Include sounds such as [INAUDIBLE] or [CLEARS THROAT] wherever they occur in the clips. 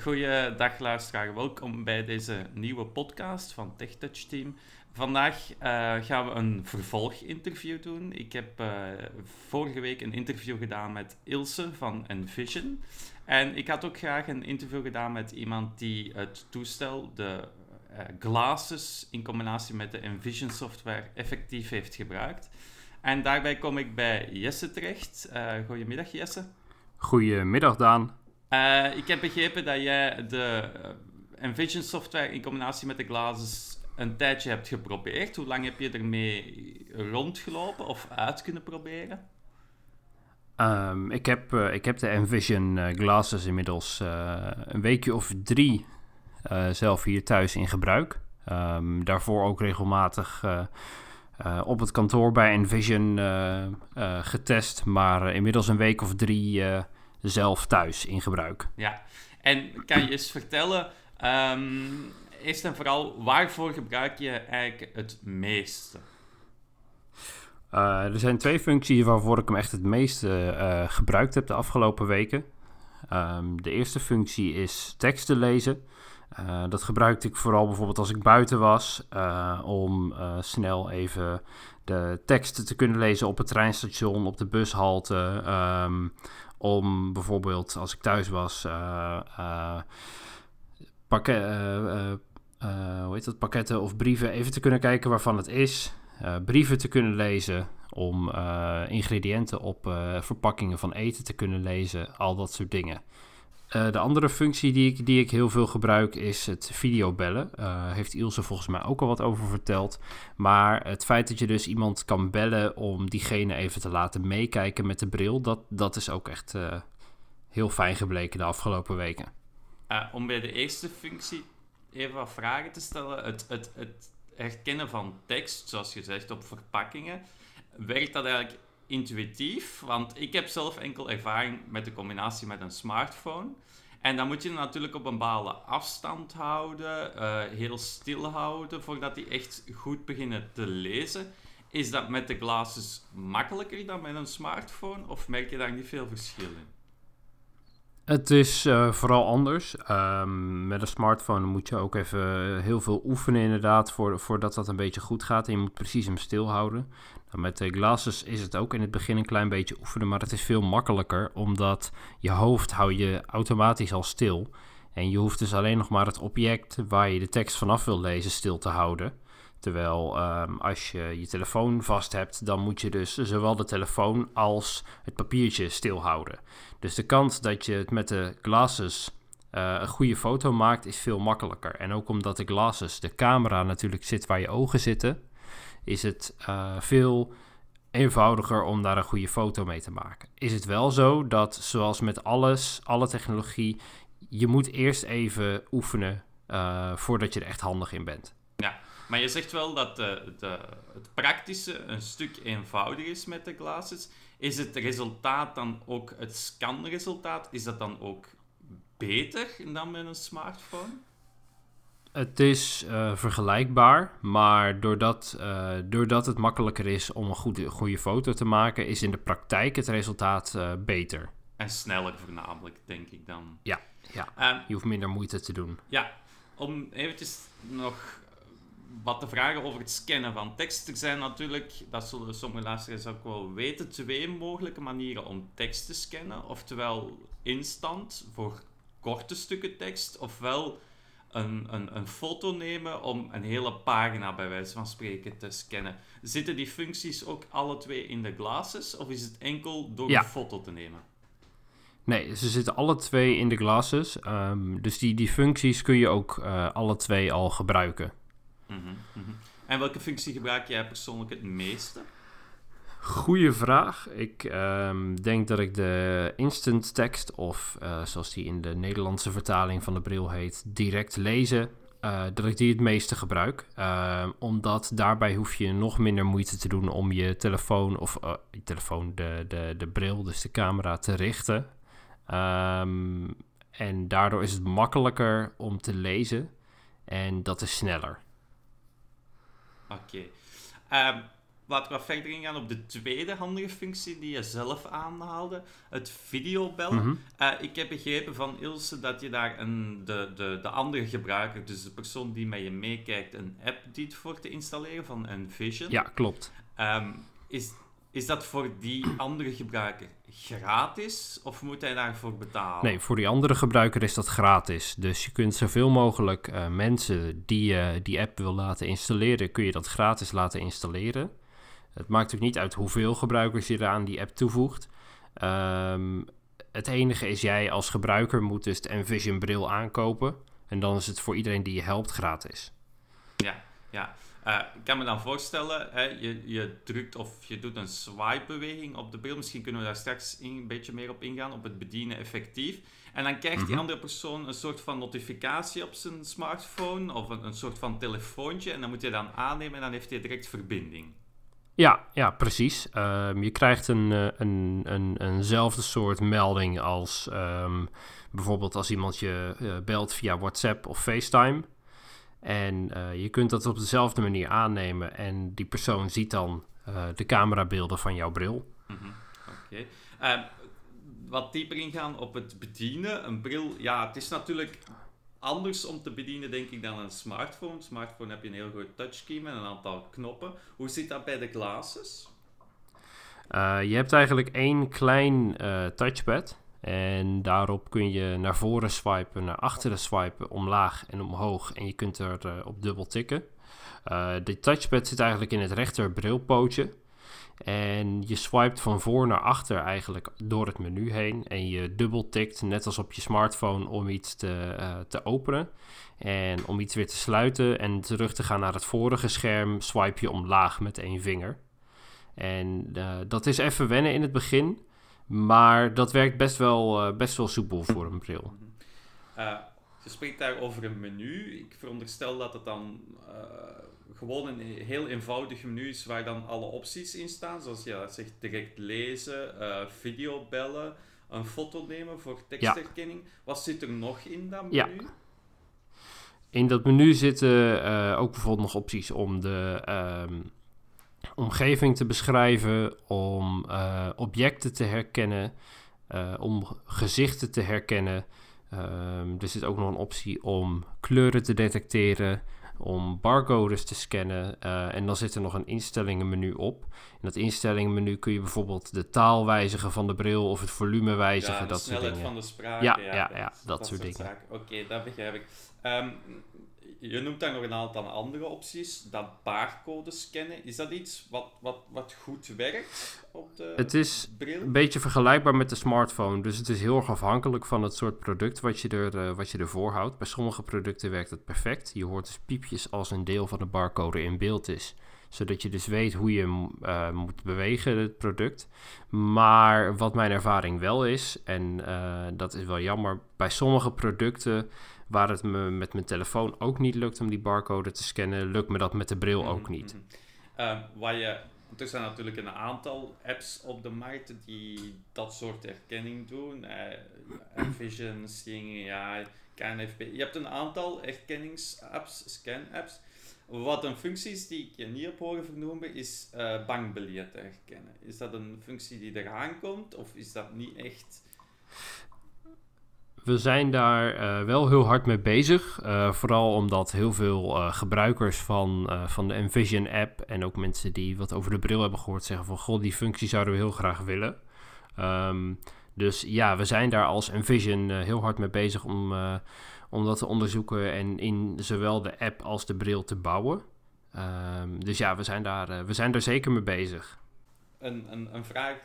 Goeiedag luisteraar, welkom bij deze nieuwe podcast van TechTouch Team. Vandaag uh, gaan we een vervolginterview doen. Ik heb uh, vorige week een interview gedaan met Ilse van Envision. En ik had ook graag een interview gedaan met iemand die het toestel, de uh, in combinatie met de Envision software effectief heeft gebruikt. En daarbij kom ik bij Jesse terecht. goedemiddag Jesse. Goedemiddag Daan. Uh, ik heb begrepen dat jij de Envision software in combinatie met de glasses een tijdje hebt geprobeerd. Hoe lang heb je ermee rondgelopen of uit kunnen proberen? Um, ik, heb, uh, ik heb de Envision glasses inmiddels een weekje of drie zelf hier thuis in gebruik. Um, daarvoor ook regelmatig op het kantoor bij Envision getest. Maar inmiddels een week of drie zelf thuis in gebruik. Ja, en kan je eens vertellen, um, eerst en vooral, waarvoor gebruik je eigenlijk het meeste? Uh, er zijn twee functies waarvoor ik hem echt het meeste uh, gebruikt heb de afgelopen weken. Um, de eerste functie is teksten lezen. Uh, dat gebruikte ik vooral bijvoorbeeld als ik buiten was, om snel even de teksten te kunnen lezen op het treinstation, op de bushalte, um, om bijvoorbeeld als ik thuis was, uh, uh, pakket, uh, hoe heet dat, pakketten of brieven even te kunnen kijken waarvan het is. brieven te kunnen lezen om ingrediënten op verpakkingen van eten te kunnen lezen, al dat soort dingen. Uh, de andere functie die ik, die ik heel veel gebruik is het videobellen. Uh, heeft Ilse volgens mij ook al wat over verteld. Maar het feit dat je dus iemand kan bellen om diegene even te laten meekijken met de bril, dat, dat is ook echt uh, heel fijn gebleken de afgelopen weken. om bij de eerste functie even wat vragen te stellen. Het, het, het herkennen van tekst, zoals je zegt, op verpakkingen. Werkt dat eigenlijk intuïtief, want ik heb zelf enkel ervaring met de combinatie met een smartphone. En dan moet je natuurlijk op een bepaalde afstand houden, uh, heel stil houden, voordat die echt goed beginnen te lezen. Is dat met de glasses makkelijker dan met een smartphone, of merk je daar niet veel verschil in? Het is uh, vooral anders. Um, met een smartphone moet je ook even heel veel oefenen inderdaad, voor, voordat dat een beetje goed gaat. En je moet precies hem stil houden. Nou, met de glasses is het ook in het begin een klein beetje oefenen, maar het is veel makkelijker, omdat je hoofd hou je automatisch al stil. En je hoeft dus alleen nog maar het object waar je de tekst vanaf wil lezen stil te houden. Terwijl um, als je je telefoon vast hebt, dan moet je dus zowel de telefoon als het papiertje stilhouden. Dus de kans dat je het met de glasses uh, een goede foto maakt, is veel makkelijker. En ook omdat de glasses, de camera natuurlijk zit waar je ogen zitten, is het uh, veel eenvoudiger om daar een goede foto mee te maken. Is het wel zo dat, zoals met alles, alle technologie, je moet eerst even oefenen uh, voordat je er echt handig in bent. Maar je zegt wel dat de, de, het praktische een stuk eenvoudiger is met de glasses. Is het resultaat dan ook, het scanresultaat, is dat dan ook beter dan met een smartphone? Het is uh, vergelijkbaar, maar doordat, uh, doordat het makkelijker is om een goede, goede foto te maken, is in de praktijk het resultaat uh, beter. En sneller voornamelijk, denk ik dan. Ja, ja. Um, je hoeft minder moeite te doen. Ja, om eventjes nog wat te vragen over het scannen van tekst. Er zijn natuurlijk, dat zullen sommige luisteraars ook wel weten, twee mogelijke manieren om tekst te scannen. Oftewel instant voor korte stukken tekst, ofwel een, een, een foto nemen om een hele pagina bij wijze van spreken te scannen. Zitten die functies ook alle twee in de glasses of is het enkel door een foto te nemen? Nee, ze zitten alle twee in de glasses. Um, dus die, die functies kun je ook uh, alle twee al gebruiken. Mm -hmm. En welke functie gebruik jij persoonlijk het meeste? Goeie vraag. Ik um, denk dat ik de instant text, of uh, zoals die in de Nederlandse vertaling van de bril heet, direct lezen, uh, dat ik die het meeste gebruik. Uh, omdat daarbij hoef je nog minder moeite te doen om je telefoon, of je telefoon, de, de, de bril, dus de camera, te richten. Um, en daardoor is het makkelijker om te lezen en dat is sneller. Oké. Okay. Um laten we wat verder ingaan op de tweede handige functie die je zelf aanhaalde, het videobellen. Mhm. Eh, ik heb begrepen van Ilse dat je daar een, de, de, de andere gebruiker, dus de persoon die met je meekijkt, een app dient voor te installeren van Envision. Ja, klopt. Ehm, is, is dat voor die andere gebruiker gratis of moet hij daarvoor betalen? Nee, voor die andere gebruiker is dat gratis. Dus je kunt zoveel mogelijk eh, mensen die je die app wil laten installeren, kun je dat gratis laten installeren. Het maakt ook niet uit hoeveel gebruikers je er aan die app toevoegt. Ehm, het enige is, jij als gebruiker moet dus de Envision bril aankopen. En dan is het voor iedereen die je helpt gratis. Ja, ja. Eh, ik kan me dan voorstellen, hè, je, je drukt of je doet een swipe-beweging op de bril. Misschien kunnen we daar straks in- een beetje meer op ingaan, op het bedienen effectief. En dan krijgt die Mhm. andere persoon een soort van notificatie op zijn smartphone of een, een soort van telefoontje. En dan moet je dan aannemen en dan heeft hij direct verbinding. Ja, ja, precies. Ehm, je krijgt een, eh, een, een, eenzelfde soort melding als ehm, bijvoorbeeld als iemand je eh, belt via WhatsApp of FaceTime. En eh, je kunt dat op dezelfde manier aannemen en die persoon ziet dan eh, de camerabeelden van jouw bril. Mhm, Oké. Ehm, wat dieper ingaan op het bedienen. Een bril, ja, het is natuurlijk anders om te bedienen, denk ik, dan een smartphone. Een smartphone heb je een heel groot touchscreen met een aantal knoppen. Hoe zit dat bij de glasses? Eh, je hebt eigenlijk één klein touchpad. En daarop kun je naar voren swipen, naar achteren swipen, omlaag en omhoog. En je kunt er eh, op dubbel tikken. Eh de touchpad zit eigenlijk in het rechter brilpootje. En je swipet van voor naar achter eigenlijk door het menu heen. En je dubbel tikt, net als op je smartphone, om iets te, eh, te openen. En om iets weer te sluiten en terug te gaan naar het vorige scherm, swipe je omlaag met één vinger. En dat is even wennen in het begin. Maar dat werkt best wel, eh, best wel soepel voor een bril. Eh, je spreekt daar over een menu. Ik veronderstel dat het dan eh, gewoon een heel eenvoudig menu is waar dan alle opties in staan. Zoals je zegt, direct lezen, video bellen, een foto nemen voor tekstherkenning. Wat zit er nog in dat menu? Ja. In dat menu zitten ook bijvoorbeeld nog opties om de ehm, omgeving te beschrijven, om eh, objecten te herkennen, eh, om gezichten te herkennen. Ehm, er zit ook nog een optie om kleuren te detecteren, om barcodes te scannen. eh, en dan zit er nog een instellingenmenu op. In dat instellingenmenu kun je bijvoorbeeld de taal wijzigen van de bril of het volume wijzigen, Ja, de dat soort snelheid dingen. van de spraak. Ja, ja, ja, dat soort dingen. Oké, dat begrijp ik. Ehm, je noemt daar nog een aantal andere opties. Dat barcode scannen, is dat iets wat, wat, wat goed werkt op de Het is bril? een beetje vergelijkbaar met de smartphone. Dus het is heel erg afhankelijk van het soort product wat je, er, eh, wat je ervoor houdt. Bij sommige producten werkt het perfect. Je hoort dus piepjes als een deel van de barcode in beeld is. Zodat je dus weet hoe je eh, moet bewegen, het product. Maar wat mijn ervaring wel is, en eh, dat is wel jammer, bij sommige producten waar het me met mijn telefoon ook niet lukt om die barcode te scannen, lukt me dat met de bril ook Mhm, niet. mhm. Ehm, waar je, er zijn natuurlijk een aantal apps op de markt die dat soort herkenning doen. eh Vision, Seeing AI. Je hebt een aantal herkenningsapps, scan-apps. Wat een functie is die ik je niet heb horen vernoemen, is eh bankbiljetten herkennen. Is dat een functie die eraan komt of is dat niet echt... We zijn daar eh, wel heel hard mee bezig. eh, vooral omdat heel veel gebruikers van, van de Envision app en ook mensen die wat over de bril hebben gehoord zeggen van goh, die functie zouden we heel graag willen. Ehm, dus ja, we zijn daar als Envision heel hard mee bezig om, om dat te onderzoeken en in zowel de app als de bril te bouwen. Ehm, dus ja, we zijn, daar, eh, we zijn daar zeker mee bezig. Een, een, een vraag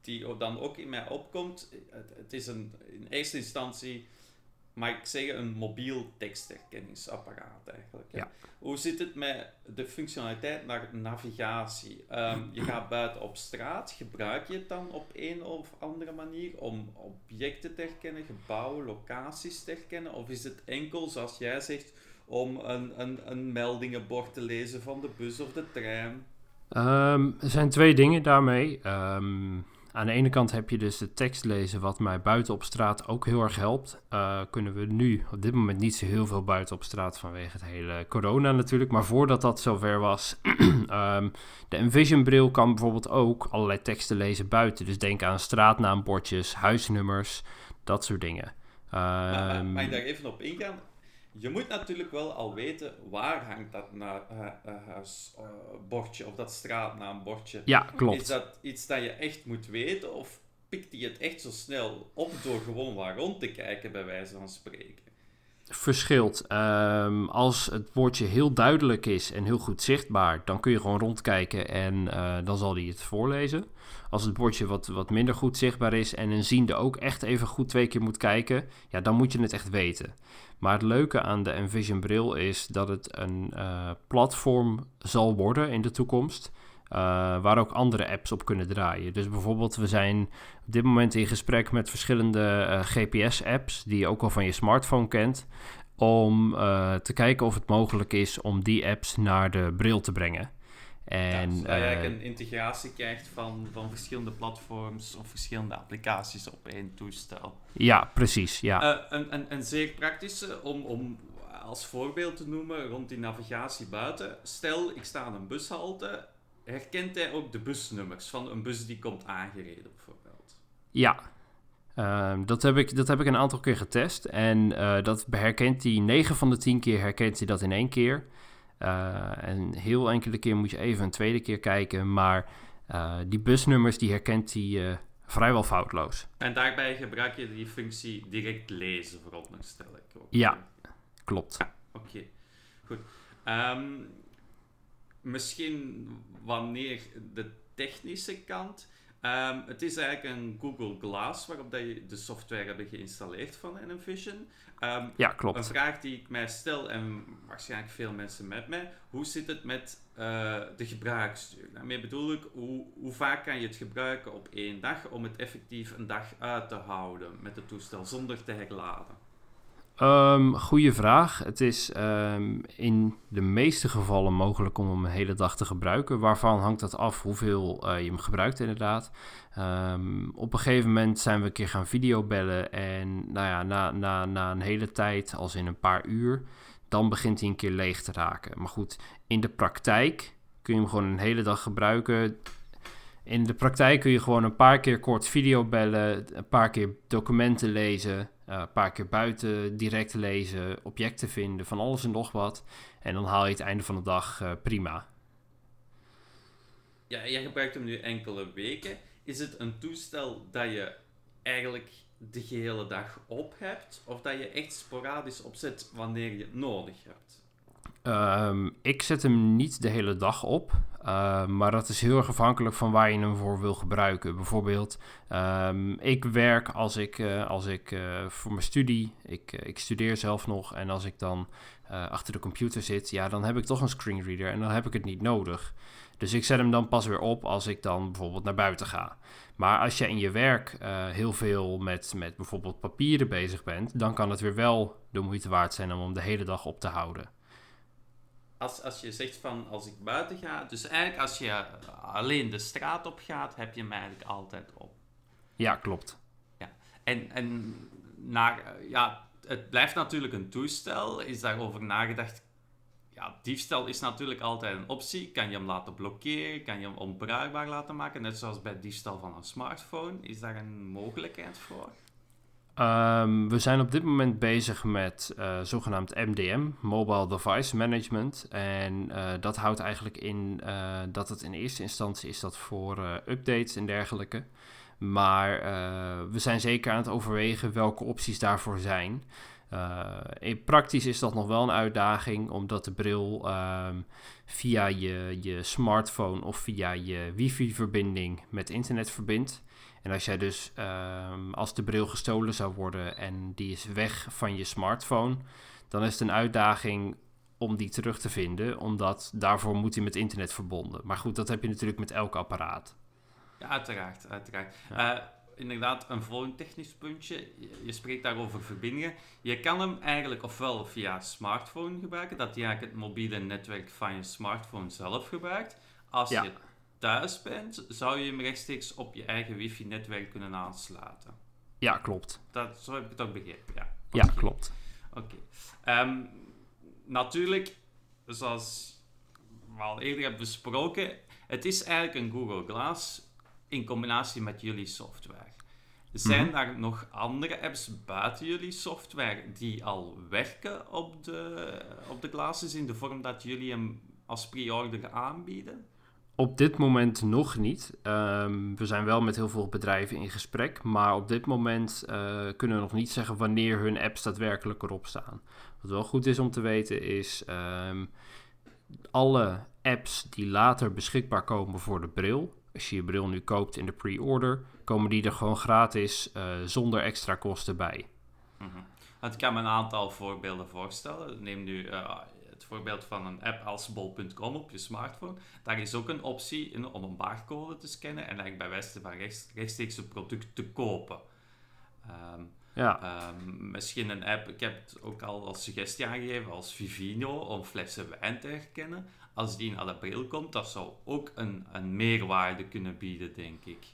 die dan ook in mij opkomt. Het, het is een, in eerste instantie, mag ik zeggen, een mobiel tekstherkenningsapparaat eigenlijk. Ja. Hoe zit het met de functionaliteit naar navigatie? Ehm, je gaat buiten op straat, gebruik je het dan op een of andere manier om objecten te herkennen, gebouwen, locaties te herkennen? Of is het enkel, zoals jij zegt, om een, een, een meldingenbord te lezen van de bus of de trein? Ehm, er zijn twee dingen daarmee. Ehm, aan de ene kant heb je dus de tekst lezen, wat mij buiten op straat ook heel erg helpt. Uh, kunnen we nu op dit moment niet zo heel veel buiten op straat vanwege het hele corona natuurlijk. Maar voordat dat zover was, um, [CLEARS THROAT] de Envision bril kan bijvoorbeeld ook allerlei teksten lezen buiten. Dus denk aan straatnaambordjes, huisnummers, dat soort dingen. Um, maar, mag ik daar even op ingaan? Je moet natuurlijk wel al weten waar hangt dat na, uh, huisbordje of dat straatnaambordje. Ja, klopt. Is dat iets dat je echt moet weten of pikt hij het echt zo snel op door gewoon waar rond te kijken, bij wijze van spreken? Verschilt. Um, als het woordje heel duidelijk is en heel goed zichtbaar, dan kun je gewoon rondkijken en uh, dan zal hij het voorlezen. Als het bordje wat, wat minder goed zichtbaar is en een ziende ook echt even goed twee keer moet kijken, ja, dan moet je het echt weten. Maar het leuke aan de Envision bril is dat het een uh, platform zal worden in de toekomst. Uh, waar ook andere apps op kunnen draaien. Dus bijvoorbeeld, we zijn op dit moment in gesprek met verschillende uh, GPS-apps die je ook al van je smartphone kent. Om te kijken of het mogelijk is om die apps naar de bril te brengen. En, ja, dus je een integratie krijgt van, van verschillende platforms of verschillende applicaties op één toestel. Ja, precies. Ja. Een, een, een zeer praktische, om, om als voorbeeld te noemen rond die navigatie buiten. Stel, ik sta aan een bushalte. Herkent hij ook de busnummers van een bus die komt aangereden, bijvoorbeeld? Ja, uh, dat, heb ik, dat heb ik een aantal keer getest. En uh, dat herkent hij 9 van de 10 keer herkent hij dat in één keer. Uh, en heel enkele keer moet je even een tweede keer kijken. Maar uh, die busnummers die herkent hij vrijwel foutloos. En daarbij gebruik je die functie direct lezen, veronderstel ik ook. Ja, klopt. Ja, Oké, okay. goed. Um, misschien wanneer de technische kant. Um, het is eigenlijk een Google Glass waarop dat je de software hebben geïnstalleerd van Envision. Um, ja, klopt. Een vraag die ik mij stel, en waarschijnlijk veel mensen met mij, hoe zit het met uh, de gebruiksduur? Daarmee bedoel ik, hoe, hoe vaak kan je het gebruiken op één dag om het effectief een dag uit te houden met het toestel zonder te herladen? Um, goeie vraag. Het is um, in de meeste gevallen mogelijk om hem een hele dag te gebruiken. Waarvan hangt dat af hoeveel uh, je hem gebruikt inderdaad. Um, op een gegeven moment zijn we een keer gaan videobellen. En nou ja, na, na, na een hele tijd, als in een paar uur, dan begint hij een keer leeg te raken. Maar goed, in de praktijk kun je hem gewoon een hele dag gebruiken. In de praktijk kun je gewoon een paar keer kort videobellen, een paar keer documenten lezen. Uh, een paar keer buiten direct lezen, objecten vinden, van alles en nog wat. En dan haal je het einde van de dag uh, prima. Ja, jij gebruikt hem nu enkele weken. Is het een toestel dat je eigenlijk de gehele dag op hebt? Of dat je echt sporadisch opzet wanneer je het nodig hebt? Um, ik zet hem niet de hele dag op, uh, maar dat is heel erg afhankelijk van waar je hem voor wil gebruiken. Bijvoorbeeld, um, ik werk als ik, uh, als ik uh, voor mijn studie, ik, ik studeer zelf nog en als ik dan achter de computer zit, ja, dan heb ik toch een screenreader en dan heb ik het niet nodig. Dus ik zet hem dan pas weer op als ik dan bijvoorbeeld naar buiten ga. Maar als je in je werk heel veel met, met bijvoorbeeld papieren bezig bent, dan kan het weer wel de moeite waard zijn om hem de hele dag op te houden als, als je zegt van als ik buiten ga, dus eigenlijk als je alleen de straat op gaat, heb je hem eigenlijk altijd op. Ja, klopt. Ja. En, en naar, ja, het blijft natuurlijk een toestel. Is daarover nagedacht? Ja, diefstal is natuurlijk altijd een optie. Kan je hem laten blokkeren? Kan je hem onbruikbaar laten maken? Net zoals bij diefstal van een smartphone. Is daar een mogelijkheid voor? Um, we zijn op dit moment bezig met uh, zogenaamd MDM, Mobile Device Management. En uh, dat houdt eigenlijk in uh, dat het in eerste instantie is dat voor updates en dergelijke. Maar we zijn zeker aan het overwegen welke opties daarvoor zijn. in praktisch is dat nog wel een uitdaging, omdat de bril um, via je, je smartphone of via je wifi-verbinding met internet verbindt. En als jij dus, um, als de bril gestolen zou worden en die is weg van je smartphone, dan is het een uitdaging om die terug te vinden, omdat daarvoor moet hij met internet verbonden. Maar goed, dat heb je natuurlijk met elk apparaat. Ja, uiteraard, uiteraard. Ja. Uh, inderdaad, een volgend technisch puntje. Je, je, spreekt daarover verbindingen. Je kan hem eigenlijk ofwel via smartphone gebruiken, dat hij eigenlijk het mobiele netwerk van je smartphone zelf gebruikt. Als ja. je thuis bent, zou je hem rechtstreeks op je eigen wifi-netwerk kunnen aansluiten. Ja, klopt. Dat, zo heb ik het ook begrepen, ja. Ja, klopt. Oké. Ehm, natuurlijk, zoals we al eerder hebben besproken, het is eigenlijk een Google Glass in combinatie met jullie software. Zijn Mhm. er nog andere apps buiten jullie software die al werken op de, op de glasses in de vorm dat jullie hem als pre-order aanbieden? Op dit moment nog niet. Ehm, we zijn wel met heel veel bedrijven in gesprek, maar op dit moment eh, kunnen we nog niet zeggen wanneer hun apps daadwerkelijk erop staan. Wat wel goed is om te weten is, ehm, alle apps die later beschikbaar komen voor de bril, als je je bril nu koopt in de pre-order, komen die er gewoon gratis eh, zonder extra kosten bij. Mhm. Ik kan me een aantal voorbeelden voorstellen. Neem nu eh, voorbeeld van een app als bol.com op je smartphone. Daar is ook een optie in, om een barcode te scannen en eigenlijk bij wijze van rechts, rechtstreeks een product te kopen. Ehm, Ja, ehm, misschien een app, ik heb het ook al als suggestie aangegeven, als Vivino om flessen wijn te herkennen. Als die de bril komt, dat zou ook een, een meerwaarde kunnen bieden, denk ik.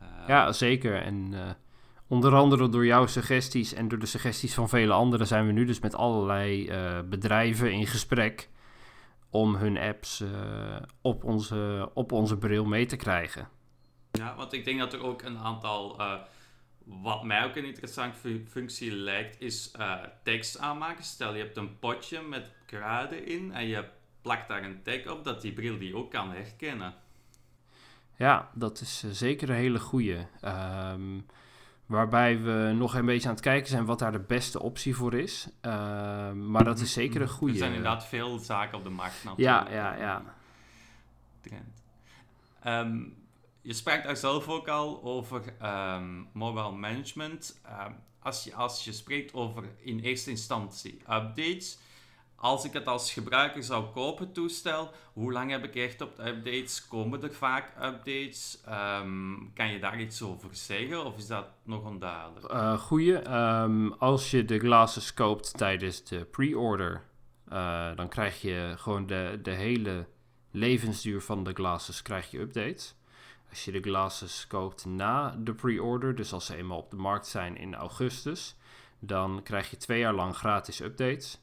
Ehm, ja zeker. En eh, onder andere door jouw suggesties en door de suggesties van vele anderen zijn we nu dus met allerlei eh, bedrijven in gesprek om hun apps eh, op, onze, op onze bril mee te krijgen. Ja, want ik denk dat er ook een aantal, eh, wat mij ook een interessante fu- functie lijkt, is tekst aanmaken. Stel je hebt een potje met kruiden in en je plakt daar een tag op dat die bril die ook kan herkennen. Ja, dat is zeker een hele goeie. Ehm, waarbij we nog een beetje aan het kijken zijn wat daar de beste optie voor is. Ehm, maar dat is zeker een goeie. Er zijn inderdaad veel zaken op de markt Ja, natuurlijk. ja, ja. Trend. Ehm, je sprak daar zelf ook al over ehm, mobile management. Ehm, als, je, als je spreekt over in eerste instantie updates, als ik het als gebruiker zou kopen, toestel, hoe lang heb ik echt op de updates? Komen er vaak updates? Ehm, kan je daar iets over zeggen of is dat nog onduidelijk? Eh goeie. Ehm, als je de glasses koopt tijdens de pre-order, eh, dan krijg je gewoon de, de hele levensduur van de glasses krijg je updates. Als je de glasses koopt na de pre-order, dus als ze eenmaal op de markt zijn in augustus, dan krijg je twee jaar lang gratis updates.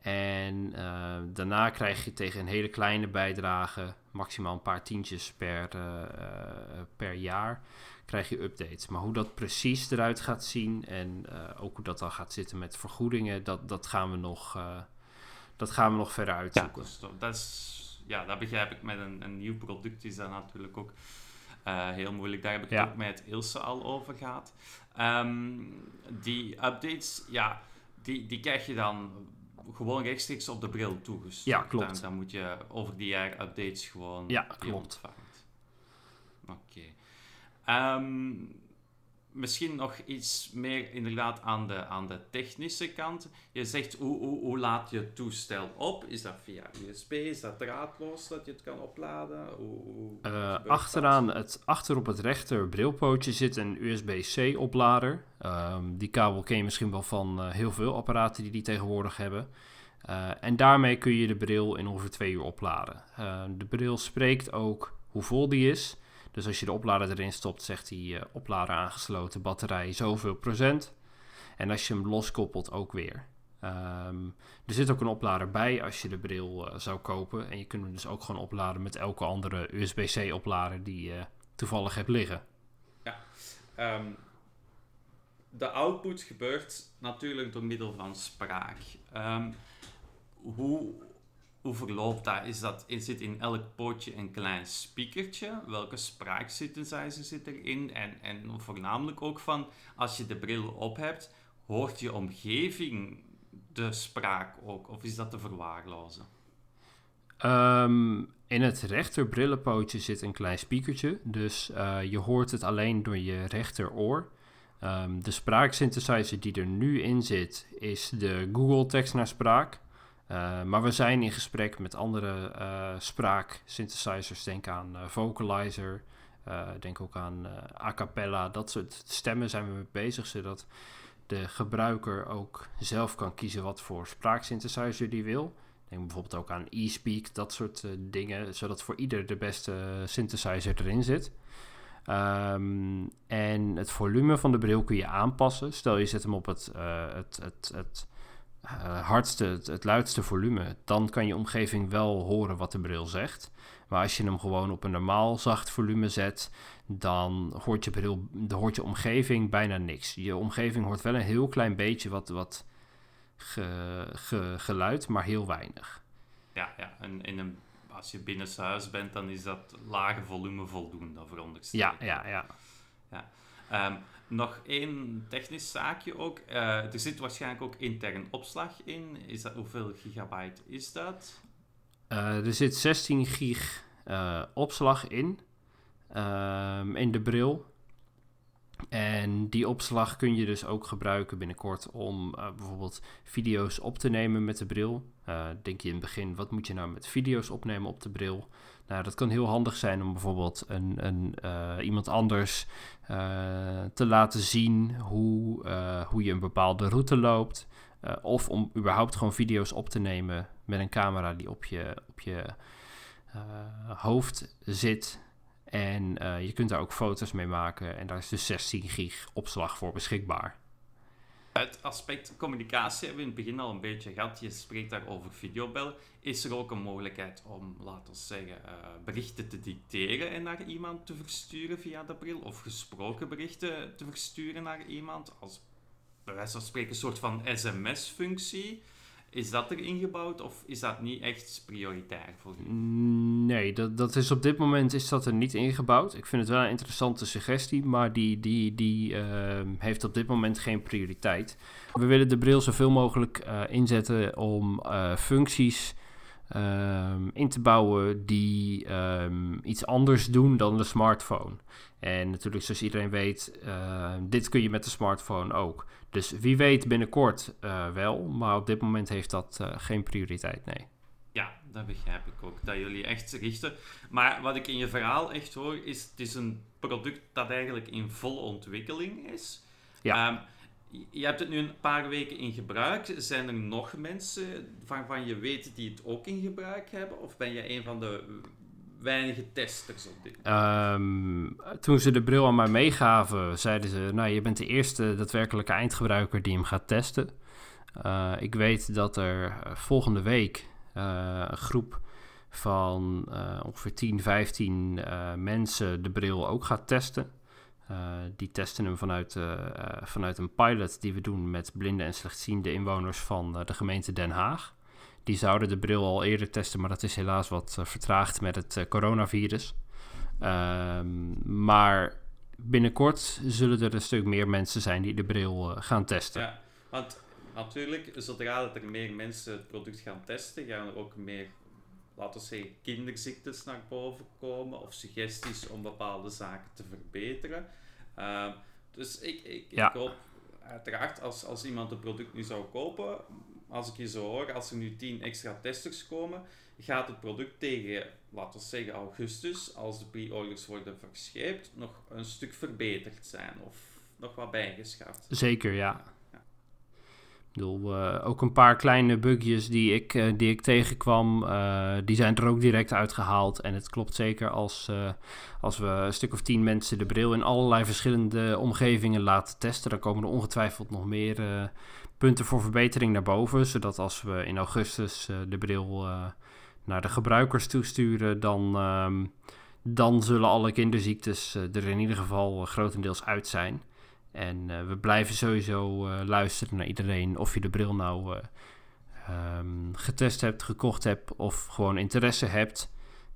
En eh, daarna krijg je tegen een hele kleine bijdrage, maximaal een paar tientjes per, eh, eh, per jaar, krijg je updates. Maar hoe dat precies eruit gaat zien en ook hoe dat dan gaat zitten met vergoedingen, dat, dat, gaan, we nog, dat gaan we nog verder uitzoeken. Dus dat- is, ja, dat begrijp ik. Met een, een nieuw product is dat natuurlijk ook heel moeilijk. Daar heb ik Ja. het ook met Ilse al over gehad. Ehm, die updates, ja, die, die krijg je dan gewoon rechtstreeks op de bril toegestuurd. Ja, klopt. Dan, dan moet je over die jaar updates gewoon Ja, klopt. Oké. Ehm, misschien nog iets meer inderdaad aan de, aan de technische kant. Je zegt, hoe, hoe, hoe laad je het toestel op? Is dat via USB? Is dat draadloos dat je het kan opladen? Hoe, hoe Eh, achteraan, dat? het, achter op het rechter brilpootje zit een USB-C oplader. Ehm, die kabel ken je misschien wel van eh, heel veel apparaten die die tegenwoordig hebben. Eh, en daarmee kun je de bril in ongeveer twee uur opladen. De bril spreekt ook hoe vol die is. Dus als je de oplader erin stopt, zegt hij eh, oplader aangesloten, batterij zoveel procent. En als je hem loskoppelt, ook weer. Ehm, er zit ook een oplader bij als je de bril eh, zou kopen. En je kunt hem dus ook gewoon opladen met elke andere USB-C oplader die je toevallig hebt liggen. Ehm, de output gebeurt natuurlijk door middel van spraak. Ehm, hoe, hoe verloopt dat? Is dat? Zit in elk pootje een klein speakertje. Welke spraaksynthesizer zit erin? En, en voornamelijk ook van, als je de bril op hebt, hoort je omgeving de spraak ook? Of is dat te verwaarlozen? Ehm, in het rechter brillenpootje zit een klein speakertje. Dus eh, je hoort het alleen door je rechteroor. Ehm, de spraaksynthesizer die er nu in zit is de Google tekst naar spraak. Eh, maar we zijn in gesprek met andere eh spraaksynthesizers. Denk aan eh, Vocalizer. denk ook aan a cappella. Dat soort stemmen zijn we mee bezig. Zodat de gebruiker ook zelf kan kiezen wat voor spraaksynthesizer die wil. Denk bijvoorbeeld ook aan e-speak, dat soort dingen, zodat voor ieder de beste synthesizer erin zit. Ehm, en het volume van de bril kun je aanpassen. Stel je zet hem op het, het, het, het hardste, het, het, luidste volume, dan kan je omgeving wel horen wat de bril zegt. Maar als je hem gewoon op een normaal zacht volume zet, dan hoort je, bril, dan hoort je omgeving bijna niks. Je omgeving hoort wel een heel klein beetje wat, wat ge, geluid, maar heel weinig. Ja, ja. En in een, als je binnen huis bent, dan is dat lage volume voldoende, veronderstel Ja, ja, ja. ja. Um, nog één technisch zaakje ook. Uh, er zit waarschijnlijk ook intern opslag in. Is dat, hoeveel gigabyte is dat? Uh, er zit 16 gig uh, opslag in. Um, in de bril. En die opslag kun je dus ook gebruiken binnenkort om bijvoorbeeld video's op te nemen met de bril. Denk je in het begin, wat moet je nou met video's opnemen op de bril? Nou, dat kan heel handig zijn om bijvoorbeeld een, een, uh, iemand anders te laten zien hoe, hoe je een bepaalde route loopt. of om überhaupt gewoon video's op te nemen met een camera die op je, op je hoofd zit. En je kunt daar ook foto's mee maken. En daar is dus 16 gig opslag voor beschikbaar. Het aspect communicatie hebben we in het begin al een beetje gehad. Je spreekt daar over videobel. Is er ook een mogelijkheid om, laten we zeggen, uh, berichten te dicteren en naar iemand te versturen via de bril? Of gesproken berichten te versturen naar iemand? Als bij wijze van spreken een soort van sms-functie. Is dat er ingebouwd of is dat niet echt prioritair voor u? Nee, dat, dat is op dit moment is dat er niet ingebouwd. Ik vind het wel een interessante suggestie, maar die, die, die uh, heeft op dit moment geen prioriteit. We willen de bril zoveel mogelijk uh, inzetten om uh, functies um, in te bouwen die um, iets anders doen dan de smartphone. En natuurlijk, zoals iedereen weet, uh, dit kun je met de smartphone ook. Dus wie weet binnenkort uh, wel, maar op dit moment heeft dat uh, geen prioriteit, nee. Ja, dat begrijp ik ook, dat jullie echt richten. Maar wat ik in je verhaal echt hoor, is het is een product dat eigenlijk in volle ontwikkeling is. Ja. Um, je hebt het nu een paar weken in gebruik. Zijn er nog mensen waarvan je weet die het ook in gebruik hebben? Of ben je een van de weinige testers op dit um, Toen ze de bril aan mij meegaven, zeiden ze... Nou, je bent de eerste daadwerkelijke eindgebruiker die hem gaat testen. Uh, ik weet dat er volgende week uh, een groep van ongeveer 10, 15 mensen de bril ook gaat testen. Uh, die testen hem vanuit, uh, vanuit een pilot die we doen met blinde en slechtziende inwoners van de gemeente Den Haag. Die zouden de bril al eerder testen, maar dat is helaas wat vertraagd met het coronavirus. Ehm, maar binnenkort zullen er een stuk meer mensen zijn die de bril gaan testen. Ja, want natuurlijk, zodra dat er meer mensen het product gaan testen, gaan er ook meer laten we zeggen, kinderziektes naar boven komen of suggesties om bepaalde zaken te verbeteren. Uh, dus ik, ik, ja. ik, hoop uiteraard als, als iemand het product nu zou kopen, als ik je zo hoor, als er nu 10 extra testers komen, gaat het product tegen, laten we zeggen augustus, als de pre-orders worden verscheept, nog een stuk verbeterd zijn of nog wat bijgeschaafd. Zeker, ja. Ik bedoel, uh, ook een paar kleine bugjes die ik, uh, die ik tegenkwam, uh, die zijn er ook direct uitgehaald. En het klopt zeker als, als we een stuk of tien mensen de bril in allerlei verschillende omgevingen laten testen. Dan komen er ongetwijfeld nog meer punten voor verbetering naar boven. Zodat als we in augustus de bril naar de gebruikers toesturen, dan, ehm, dan zullen alle kinderziektes er in ieder geval grotendeels uit zijn. En uh, we blijven sowieso uh, luisteren naar iedereen. Of je de bril nou uh, um, getest hebt, gekocht hebt of gewoon interesse hebt.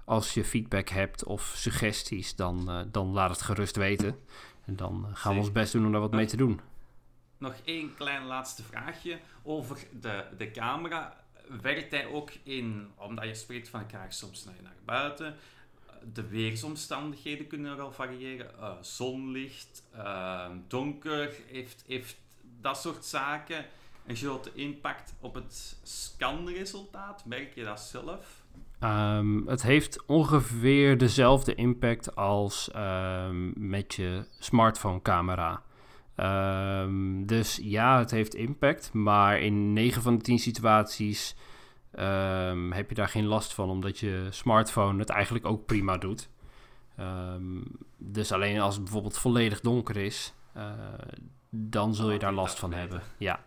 Als je feedback hebt of suggesties, dan, dan laat het gerust weten. En dan gaan we ons best doen om daar wat mee te doen. Nog één klein laatste vraagje over de, de camera. Werkt hij ook in, omdat je spreekt van ik ga soms naar, naar buiten, de weersomstandigheden kunnen wel variëren. Uh, zonlicht, uh, donker, heeft, heeft dat soort zaken een grote impact op het scanresultaat? Merk je dat zelf? Um, het heeft ongeveer dezelfde impact als um, met je smartphone camera. Um, dus ja, het heeft impact, maar in 9 van de 10 situaties ehm, heb je daar geen last van, omdat je smartphone het eigenlijk ook prima doet. Ehm, dus alleen als het bijvoorbeeld volledig donker is, uh, dan zul je daar last van hebben. Ja.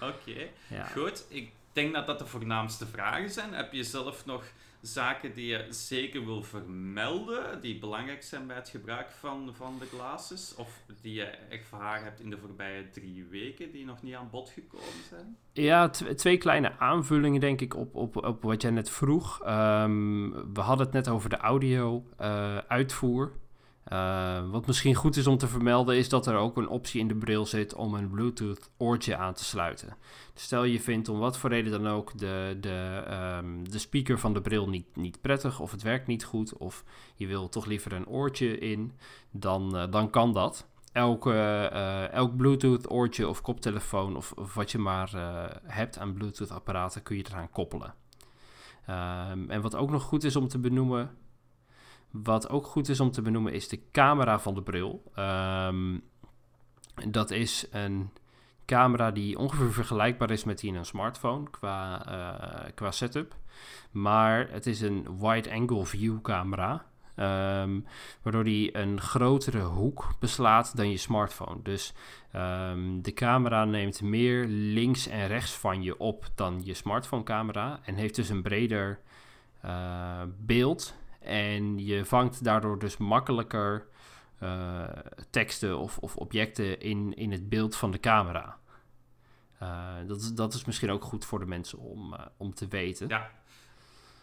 Oké, ja. goed. Ik denk dat dat de voornaamste vragen zijn. Heb je zelf nog zaken die je zeker wil vermelden, die belangrijk zijn bij het gebruik van, van de glasses? Of die je haar hebt in de voorbije drie weken, die nog niet aan bod gekomen zijn? Ja, twee kleine aanvullingen denk ik op, op, op wat jij net vroeg. Ehm, we hadden het net over de audio-uitvoer. Eh, uh, wat misschien goed is om te vermelden is dat er ook een optie in de bril zit om een Bluetooth oortje aan te sluiten. Stel je vindt om wat voor reden dan ook de, de, um, de speaker van de bril niet, niet prettig of het werkt niet goed of je wil toch liever een oortje in, dan, uh, dan kan dat. Elk, uh, elk Bluetooth oortje of koptelefoon of, wat je maar hebt aan Bluetooth apparaten kun je eraan koppelen. Um, en wat ook nog goed is om te benoemen, wat ook goed is om te benoemen is de camera van de bril. Um, dat is een camera die ongeveer vergelijkbaar is met die in een smartphone qua, uh, qua setup. Maar het is een wide angle view camera. Um, waardoor die een grotere hoek beslaat dan je smartphone. Dus um, de camera neemt meer links en rechts van je op dan je smartphone camera. En heeft dus een breder uh, beeld en je vangt daardoor dus makkelijker uh, teksten of, of, objecten in, in het beeld van de camera. Uh, dat, is, dat is misschien ook goed voor de mensen om, uh, om te weten. Ja,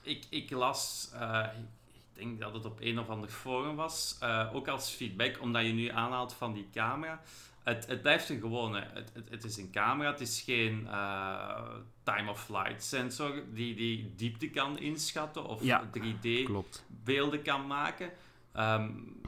ik, ik las, ik denk dat het op een of ander forum was, ook als feedback, omdat je nu aanhaalt van die camera. Het, het blijft een gewone, het, het, het, is een camera, het is geen uh, time-of-flight sensor die, die diepte kan inschatten of ja, 3D-beelden kan maken. Um,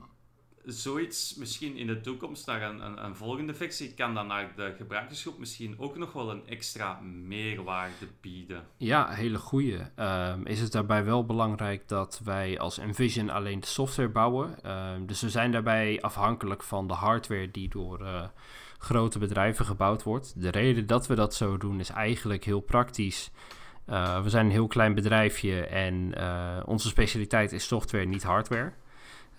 zoiets misschien in de toekomst naar een, een, volgende versie kan dan naar de gebruikersgroep misschien ook nog wel een extra meerwaarde bieden. Ja, hele goede. Um, is het daarbij wel belangrijk dat wij als Envision alleen de software bouwen? Um, dus we zijn daarbij afhankelijk van de hardware die door uh, grote bedrijven gebouwd wordt. De reden dat we dat zo doen is eigenlijk heel praktisch. Uh, we zijn een heel klein bedrijfje en uh, onze specialiteit is software, niet hardware.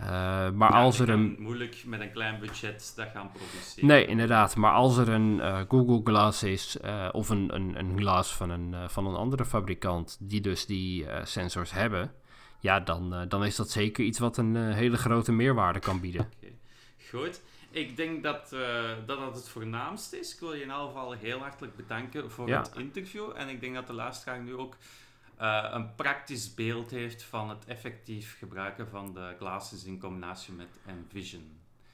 Uh, maar ja, als er een. moeilijk met een klein budget dat gaan produceren. Nee, inderdaad. Maar als er een uh, Google Glass is, uh, of een, een, een glas van een, van een andere fabrikant, die dus die sensors hebben, ja, dan, dan is dat zeker iets wat een hele grote meerwaarde kan bieden. Okay. Goed. Ik denk dat, dat dat het voornaamste is. Ik wil je in ieder geval heel hartelijk bedanken voor ja. het interview. En ik denk dat de luisteraar nu ook uh, een praktisch beeld heeft van het effectief gebruiken van de glasses in combinatie met Envision.